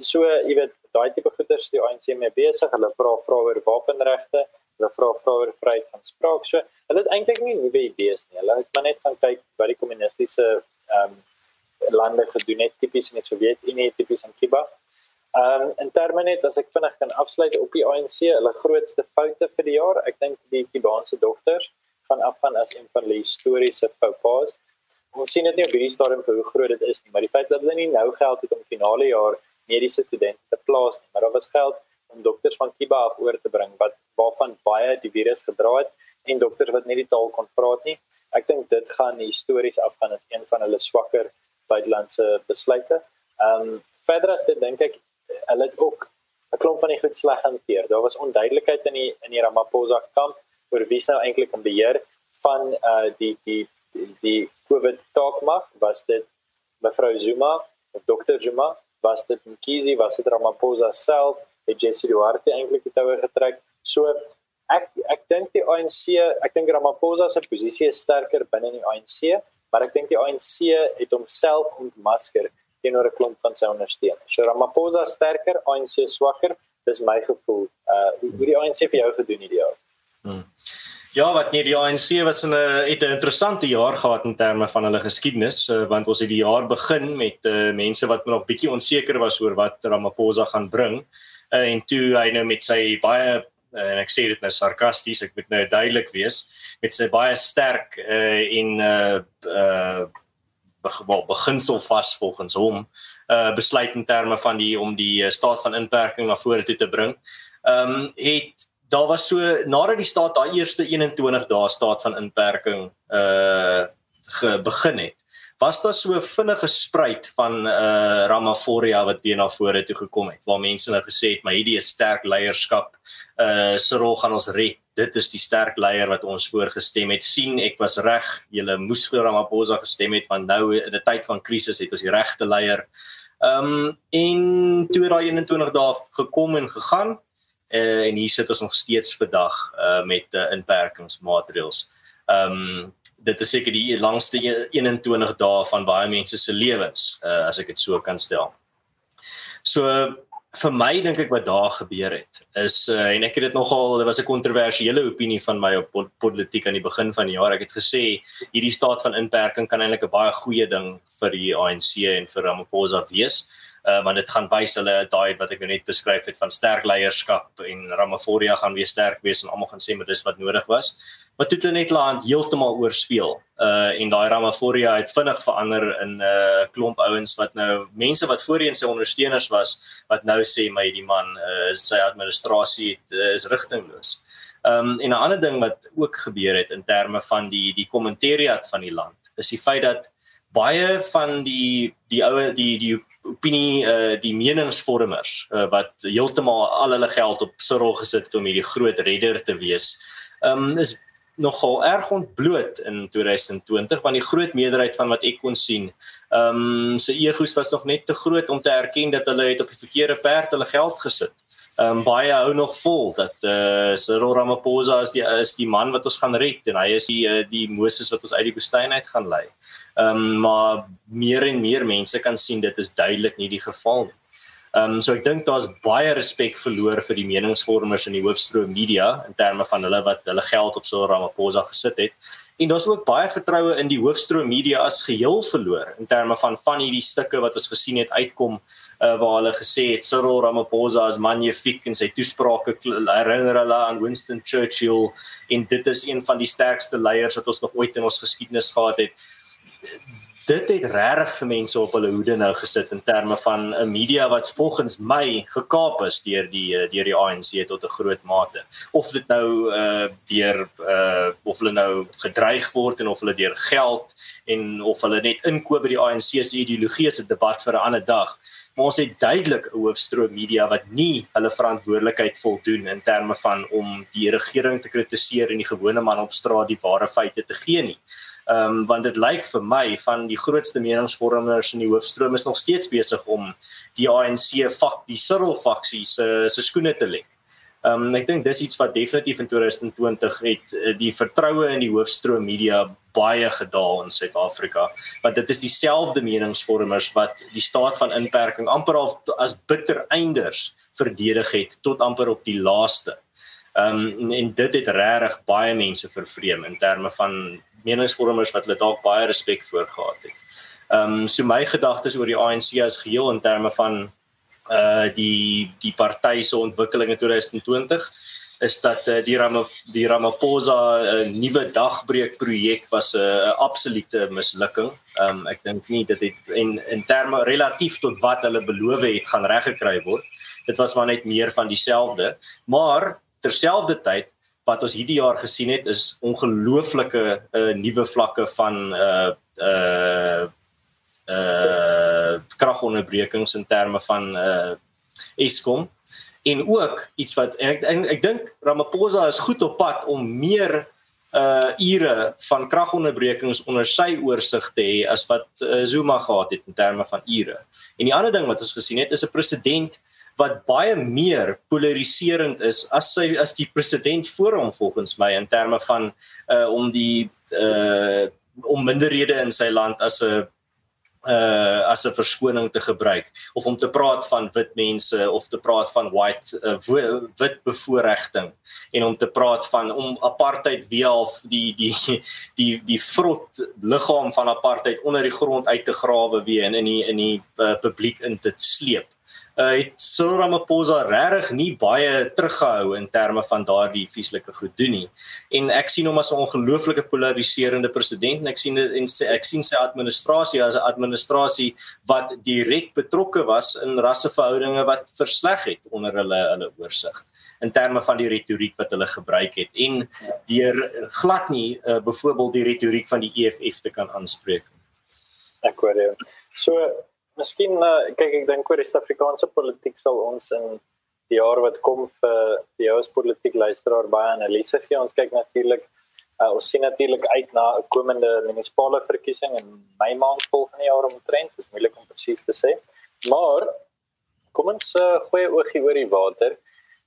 So jy weet daai tipe goeders is die ANC mee besig. Hulle vra vra oor wapenregte, hulle vra vra oor vryheid van spraak. So hulle het eintlik nie nuwe idees nie. Hulle het maar net gaan kyk wat die kommunistiese ehm um, lande gedoen het tipies in die Sowjetunie, tipies in Kuba. Ehm um, in terme net as ek vinnig kan afsluit op die ANC, hulle grootste foute vir die jaar, ek dink die Kubaanse dogters gaan afgaan as een van die historiese faux pas. Ons sien dit nie op hierdie stadium vir hoe groot dit is nie, maar die feit dat hulle nie nou geld het om finale jaar mediese studente te plaas nie, maar daar was geld om dokters van Kuba af oor te bring wat waarvan baie die virus gedra het en dokters wat nie die taal kon praat nie. Ek dink dit gaan histories afgaan as een van hulle swakker buitelandse besluite. Ehm um, verder as dit dink ek hulle het ook 'n klomp van die goed sleg hanteer. Daar was onduidelikheid in die in die Ramaphosa kamp oor wie nou eintlik om beheer van uh die die die, die COVID talk mag. Was dit mevrou Zuma of Dr Zuma? Was dit Mkhize? Was dit Ramaphosa self? Het Jesse Duarte eintlik die toue getrek? So ek ek dink die ANC, ek dink Ramaphosa se posisie is sterker binne die ANC, maar ek dink die ANC het homself ontmasker teenoor 'n klomp van sy ondersteuners. So Ramaphosa sterker, ANC swakker, dis my gevoel. Uh hoe die ANC vir jou gedoen hierdie jaar? Hmm. Ja, wat nie die ANC was 'n het 'n interessante jaar gehad in terme van hulle geskiedenis, uh, want ons het die jaar begin met uh, mense wat nog bietjie onseker was oor wat Ramaphosa gaan bring. Uh, en toe hy nou met sy baie en ek sê dit nou sarkasties, ek moet nou duidelik wees, met sy baie sterk uh, en uh uh wel beginsel vas volgens hom uh besluit in terme van die om die staat van inperking na vore toe te bring. Ehm um, het daar was so nadat die staat daai eerste 21 dae staat van inperking uh begin het was daar so vinnige spruit van uh Ramaphosa wat weer na vore toe gekom het waar mense nou gesê het maar hierdie is sterk leierskap. Uh Cyril gaan ons red. Dit is die sterk leier wat ons voorgestem het. sien ek was reg. Julle moes vir Ramaphosa gestem het want nou in 'n tyd van krisis het ons die regte leier. Um in toe daai 21 dae gekom en gegaan uh, en hier sit ons nog steeds vandag uh met uh, inperkingsmaatreëls. Um dit is seker die langste 21 dae van baie mense se lewens uh, as ek dit so kan stel. So vir my dink ek wat daar gebeur het is uh, en ek het dit nogal dit was 'n kontroversiële opinie van my op politiek aan die begin van die jaar. Ek het gesê hierdie staat van inperking kan eintlik 'n baie goeie ding vir die ANC en vir Ramaphosa wees. Uh, want dit gaan wys hulle daai wat ek nou net beskryf het van sterk leierskap en Ramaphosa gaan weer sterk wees en almal gaan sê maar dis wat nodig was maar toe het hulle net laat heeltemal oorspeel. Uh en daai Ramaphosa het vinnig verander in 'n uh, klomp ouens wat nou mense wat voorheen sy ondersteuners was wat nou sê my die man uh sy administrasie het, uh, is rigtingloos. Um en 'n ander ding wat ook gebeur het in terme van die die kommentariat van die land is die feit dat baie van die die ou die die opinie uh die meningsvormers uh, wat heeltemal al hulle geld op Cyril gesit het om hierdie groot redder te wees. Um is nogal erg ontbloot in 2020 want die groot meerderheid van wat ek kon sien, ehm um, se egos was nog net te groot om te erken dat hulle het op die verkeerde perd hulle geld gesit. Ehm um, baie hou nog vol dat eh uh, Cyril Ramaphosa is die is die man wat ons gaan red en hy is die uh, die Moses wat ons uit die woestyn uit gaan lei. Ehm um, maar meer en meer mense kan sien dit is duidelik nie die geval nie. Ehm um, so ek dink daar's baie respek verloor vir die meningsvormers in die hoofstroom media in terme van hulle wat hulle geld op Cyril Ramaphosa gesit het. En daar's ook baie vertroue in die hoofstroom media as geheel verloor in terme van van hierdie stukke wat ons gesien het uitkom uh, waar hulle gesê het Cyril Ramaphosa is magnifiek en sy toesprake herinner hulle aan Winston Churchill en dit is een van die sterkste leiers wat ons nog ooit in ons geskiedenis gehad het dit het regtig vir mense op hulle hoede nou gesit in terme van 'n media wat volgens my gekaap is deur die eh, deur die ANC tot 'n groot mate. Of dit nou uh deur uh of hulle nou gedreig word en of hulle deur geld en of hulle net inkoop by die ANC se ideologie 'n debat vir 'n ander dag. Maar ons het duidelik 'n hoofstroom media wat nie hulle verantwoordelikheid voldoen in terme van om die regering te kritiseer en die gewone man op straat die ware feite te gee nie. Ehm um, want dit lyk vir my van die grootste meningsvormers in die hoofstroom is nog steeds besig om die ANC fak die Cyril faksie se se skoene te lê. Ehm um, ek dink dis iets wat definitief in 2020 het eh, die vertroue in die hoofstroom media baie gedaal in Suid-Afrika. Want dit is dieselfde meningsvormers wat die staat van inperking amper al as bitter einders verdedig het tot amper op die laaste. Ehm um, en dit het regtig baie mense vervreem in terme van meningsvormers wat hulle dalk baie respek voor gehad het. Ehm um, so my gedagtes oor die ANC as geheel in terme van uh die die party se ontwikkeling in 2020 is dat uh, die Ram die Ramaphosa uh, nuwe dagbreek projek was 'n uh, absolute mislukking. Ehm um, ek dink nie dit het en in terme relatief tot wat hulle beloof het gaan reggekry word. Dit was maar net meer van dieselfde. Maar terselfdertyd wat ons hierdie jaar gesien het is ongelooflike uh, nuwe vlakke van uh uh uh kragonderbrekings in terme van uh Eskom en ook iets wat en ek ek, ek dink Ramaphosa is goed op pad om meer uh ure van kragonderbrekings onder sy oorsig te hê as wat uh, Zuma gehad het in terme van ure. En die ander ding wat ons gesien het is 'n president wat baie meer polariserend is as sy as die president voor hom volgens my in terme van uh om die uh om minderhede in sy land as 'n uh as 'n verskoning te gebruik. Of om te praat van wit mense of te praat van white uh, wit bevoordiging en om te praat van om apartheid weer half die die die die vrot liggaam van apartheid onder die grond uit te grawe weer en in die in die uh, publiek in te sleep uh, het Cyril Ramaphosa regtig nie baie teruggehou in terme van daardie vieslike goed doen nie. En ek sien hom as 'n ongelooflike polariserende president en ek sien en ek sien sy administrasie as 'n administrasie wat direk betrokke was in rasseverhoudinge wat versleg het onder hulle hulle oorsig in terme van die retoriek wat hulle gebruik het en deur glad nie uh, byvoorbeeld die retoriek van die EFF te kan aanspreek. Ek jou. So Miskien uh, kyk ek dink oor die Suid-Afrikaanse politiek sal ons in die jaar wat kom vir die ouers politiek luisteraar baie analise gee. Ons kyk natuurlik uh, ons sien natuurlik uit na 'n komende munisipale verkiesing in Mei maand volgende jaar omtrent. Dit is moeilik om presies te sê. Maar kom ons uh, gooi oogie oor die water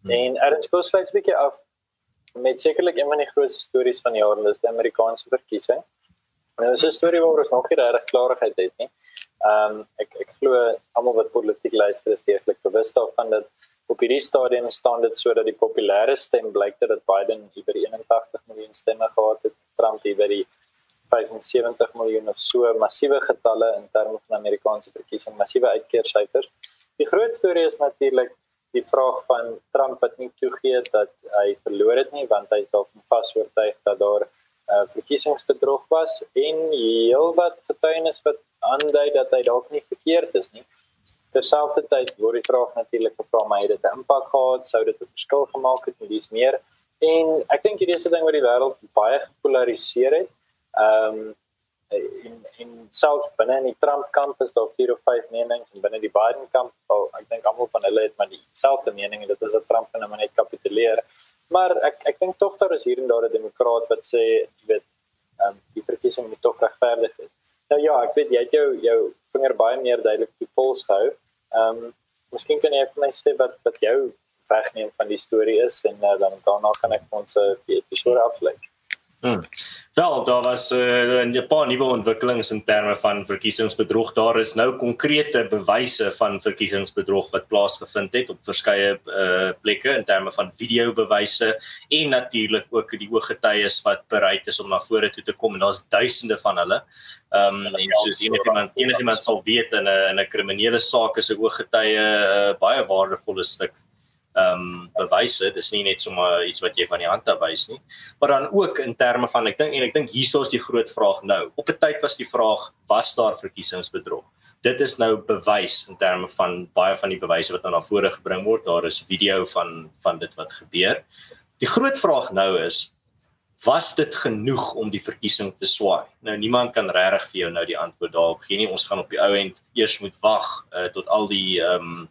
hmm. en erns gou slegs 'n bietjie af met sekerlik een van die grootste stories van die jaar, dis die Amerikaanse verkiesing. En dis 'n storie waaroor ons nog nie regtig klarigheid het nie. Ehm um, ek ek glo almal wat politiek luister is deeglik bewus daarvan dat op hierdie stadium staan dit sodat die populêre stem blyk dat Biden oor 81 miljoen stemme gehad het, Trump oor die 75 miljoen of so massiewe getalle in terme van Amerikaanse verkiesing, massiewe uitkeersyfers. Die groot storie is natuurlik die vraag van Trump wat nie toegee dat hy verloor het nie want hy is daarvan vas oortuig dat daar uh, verkiesingsbedrog was en heelwat getuienis wat aandui dat hy dalk nie verkeerd is nie. Terselfdertyd word die vraag natuurlik gevra maar het dit 'n impak gehad, sou dit 'n verskil gemaak het en dis meer. En ek dink hierdie is 'n ding wat die wêreld baie gepolariseer het. Ehm um, in in selfs binne in die Trump kamp is daar vier of vyf menings en binne die Biden kamp, al ek dink almal van hulle het maar dieselfde mening en dit is dat Trump nou maar net kapituleer. Maar ek ek dink tog daar is hier en daar 'n demokraat wat sê, jy weet, ehm um, die verkiesing moet tog regverdig wees. Nou ja, ek weet jy het jou jou vinger baie meer duidelik op die pols gehou. Ehm um, miskien kan jy vir my sê wat wat jou wegneem van die storie is en uh, dan daarna kan ek ons uh, die episode afsluit. Hmm. Wel, daar was uh, 'n paar nuwe ontwikkelings in terme van verkiesingsbedrog. Daar is nou konkrete bewyse van verkiesingsbedrog wat plaasgevind het op verskeie uh, plekke in terme van videobewyse en natuurlik ook die ooggetuies wat bereid is om na vore toe te kom en daar's duisende van hulle. Ehm um, en soos enigiemand enigiemand sal weet in 'n in 'n kriminele saak is 'n ooggetuie uh, baie waardevolle stuk ehm um, bewyse. Dis nie net sommer iets wat jy van die hand af wys nie. Maar dan ook in terme van ek dink en ek dink hierso is die groot vraag nou. Op 'n tyd was die vraag was daar verkiesingsbedrog? Dit is nou bewys in terme van baie van die bewyse wat nou na vore gebring word. Daar is video van van dit wat gebeur. Die groot vraag nou is was dit genoeg om die verkiesing te swaai? Nou niemand kan regtig vir jou nou die antwoord daarop gee nie. Ons gaan op die ou end eers moet wag uh, tot al die ehm um,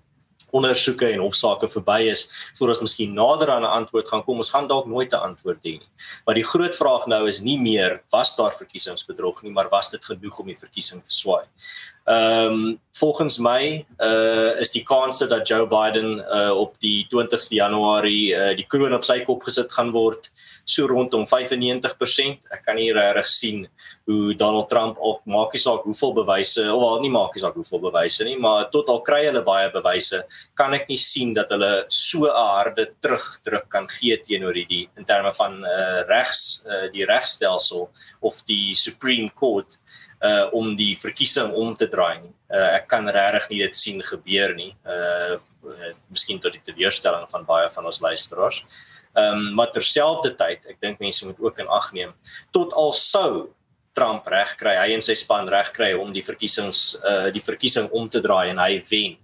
ondersoeke en hofsaake verby is voor ons miskien nader aan 'n antwoord gaan kom. Ons gaan dalk nooit 'n antwoord hê nie. Maar die groot vraag nou is nie meer was daar verkiesingsbedrog nie, maar was dit genoeg om die verkiesing te swaai? Ehm um, volgens my uh is die kans dat Joe Biden uh op die 20ste Januarie uh die kroon op sy kop gesit gaan word so rondom 95%. Ek kan nie regtig sien hoe Donald Trump ook maak nie saak hoeveel bewyse of wel nie maak nie saak hoeveel bewyse nie, maar tot al kry hulle baie bewyse, kan ek nie sien dat hulle so 'n harde terugdruk kan gee teenoor hierdie in terme van uh regs uh die regstelsel of die Supreme Court uh om die verkiesing om te draai nie. Uh ek kan regtig nie dit sien gebeur nie. Uh, uh miskien tot die teleurstelling van baie van ons luisteraars. Ehm um, maar terselfdertyd, ek dink mense moet ook in ag neem tot al sou Trump reg kry, hy en sy span reg kry om die verkiesings uh die verkiesing om te draai en hy wen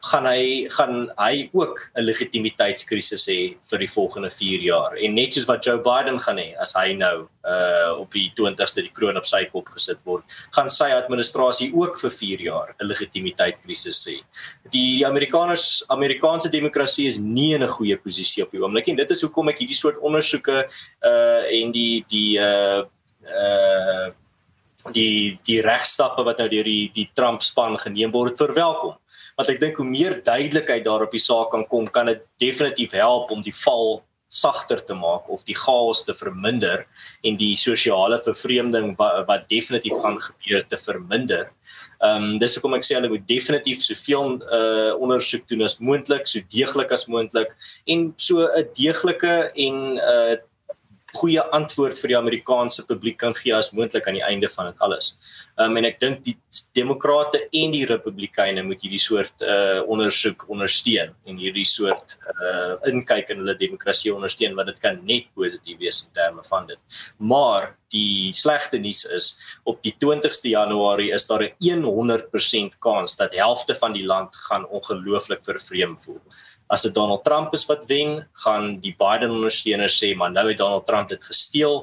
gaan hy gaan hy ook 'n legitimiteitskrisis hê vir die volgende 4 jaar. En net soos wat Joe Biden gaan hê as hy nou uh op die 20ste die kroon op sy kop gesit word, gaan sy administrasie ook vir 4 jaar 'n legitimiteitskrisis hê. Die Amerikaners Amerikaanse demokrasie is nie in 'n goeie posisie op die oomblik en dit is hoekom ek hierdie soort ondersoeke uh en die die uh uh die die regstappe wat nou deur die die Trump span geneem word verwelkom want ek dink hoe meer duidelikheid daar op die saak kan kom, kan dit definitief help om die val sagter te maak of die chaos te verminder en die sosiale vervreemding wat, wat definitief gaan gebeur te verminder. Ehm um, dis hoekom ek sê hulle moet definitief soveel uh ondersoek doen as moontlik, so deeglik as moontlik en so 'n deeglike en uh goeie antwoord vir die Amerikaanse publiek kan gee as moontlik aan die einde van dit alles. Um, en ek dink die demokrate en die republikeine moet hierdie soort uh ondersoek ondersteun en hierdie soort uh inkyk in hulle demokrasie ondersteun want dit kan net positief wees in terme van dit. Maar die slegte nuus is op die 20ste Januarie is daar 'n 100% kans dat helfte van die land gaan ongelooflik vervreem voel as dit Donald Trump is wat wen, gaan die Biden ondersteuners sê maar nou het Donald Trump dit gesteel.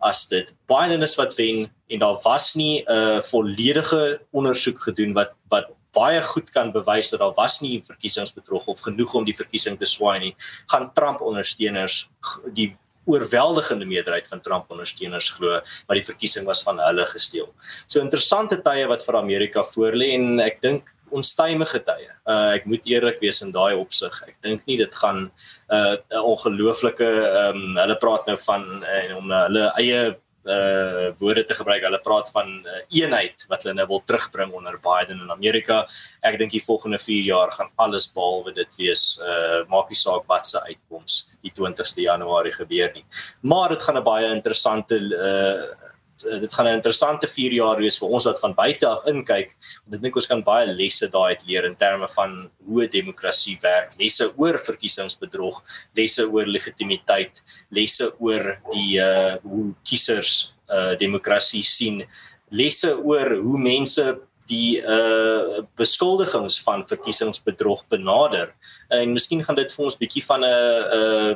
As dit Biden is wat wen en daar was nie 'n uh, volledige ondersoek gedoen wat wat baie goed kan bewys dat daar was nie verkiesingsbedrog of genoeg om die verkiesing te swaai nie, gaan Trump ondersteuners die oorweldigende meerderheid van Trump ondersteuners glo maar die verkiesing was van hulle gesteel. So interessante tye wat vir Amerika voorlê en ek dink onstuimige tye. Uh ek moet eerlik wees in daai opsig. Ek dink nie dit gaan uh 'n ongelooflike ehm um, hulle praat nou van uh, om uh, hulle eie uh woorde te gebruik. Hulle praat van uh, eenheid wat hulle nou wil terugbring onder Biden in Amerika. Ek dink die volgende 4 jaar gaan alles behalwe dit wees uh maak nie saak wat se uitkoms die 20ste Januarie gebeur nie. Maar dit gaan 'n baie interessante uh dit gaan 'n interessante 4 jaar wees vir ons wat van buite af inkyk. Ek dink ons kan baie lesse daai uit leer in terme van hoe demokrasie werk, lesse oor verkiesingsbedrog, lesse oor legitimiteit, lesse oor die uh hoe kiesers uh demokrasie sien, lesse oor hoe mense die uh beskuldigings van verkiesingsbedrog benader. En miskien gaan dit vir ons bietjie van 'n uh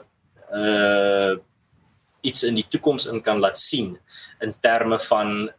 uh iets in die toekoms in kan laat sien in terme van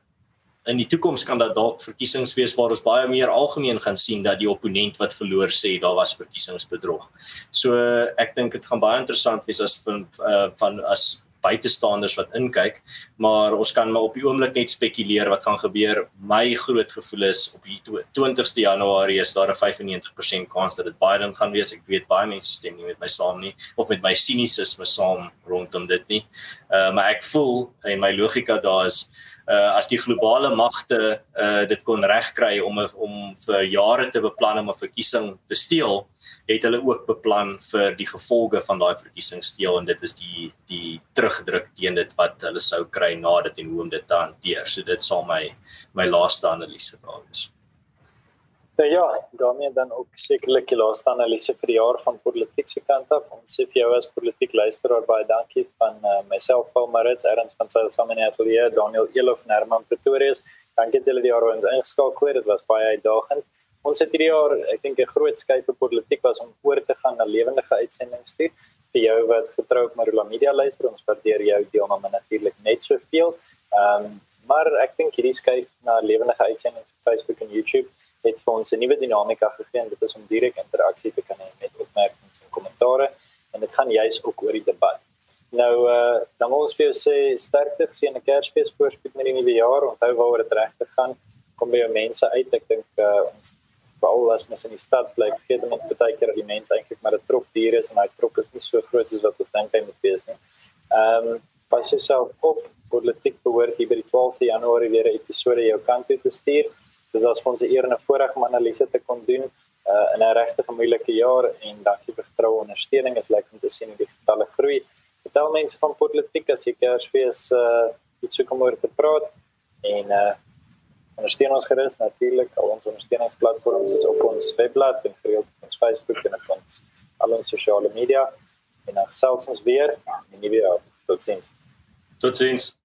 in die toekoms kan dat dalk verkiesings wees waar ons baie meer algemeen gaan sien dat die opponent wat verloor sê daar was verkiesingsbedrog. So ek dink dit gaan baie interessant wees as van uh, van as buitestanders wat inkyk, maar ons kan maar op die oomblik net spekuleer wat gaan gebeur. My groot gevoel is op die 20ste Januarie is daar 'n 95% kans dat dit Biden gaan wees. Ek weet baie mense stem nie met my saam nie of met my sinisisme saam rondom dit nie. Uh maar ek voel en my logika daar is uh as die globale magte uh dit kon regkry om om vir jare te beplan om 'n verkiesing te steel, het hulle ook beplan vir die gevolge van daai verkiesing steel en dit is die die terugdruk teen dit wat hulle sou kry na dit en hoe om dit te hanteer. So dit sal my my laaste analise daar wees. Ja, daarmee dan ook sekerlik die laaste analise vir die jaar van politiek se kant af. Ons sê vir jou as politiek luisteraar baie dankie van uh, myself Paul Marits, Ernst van Sail saam in die ateljee, Daniel Elof en Herman Pretorius. Dankie dat julle die jaar ons ingeskakel het. Dit was baie uitdagend. Ons het hierdie jaar, ek dink 'n groot skuif vir politiek was om oor te gaan na lewendige uitsendings toe. Vir jou wat getrou op Marula Media luister, ons waardeer jou deelname natuurlik net soveel. Ehm um, maar ek dink hierdie skuif na lewendige uitsendings op Facebook en YouTube het vir ons 'n nuwe dinamika gegee en dit is om direk interaksie te kan hê met opmerkings en kommentare en dit gaan juis ook oor die debat. Nou uh dan wil ons jou sê sterkte sien 'n Kersfees voorspoed met die nuwe jaar. Onthou waaroor dit reg te gaan. Kom by jou mense uit. Ek dink uh ons veral as mens in die stad bly, vergeet ons baie keer dat die mense eintlik maar 'n trop dier is en hy trop is nie so groot soos wat ons dink hy moet wees nie. Ehm um, pas jouself op. Politiek behoort hier by die 12de Januarie weer 'n episode jou kant toe te stuur dit was vir ons 'n eer en 'n voorreg om analise te kon doen uh, in 'n regtig moeilike jaar en dankie vir getroue ondersteuning. Dit is lekker om te sien hoe die getalle groei. Vertel mense van politiek as jy Kersfees uh iets soek om oor te praat en uh ondersteun ons gerus natuurlik al ons ondersteuningsplatforms is op ons webblad en gereeld op ons Facebook en op ons al ons sosiale media en dan selfs ons weer in die weer. Totsiens. Totsiens.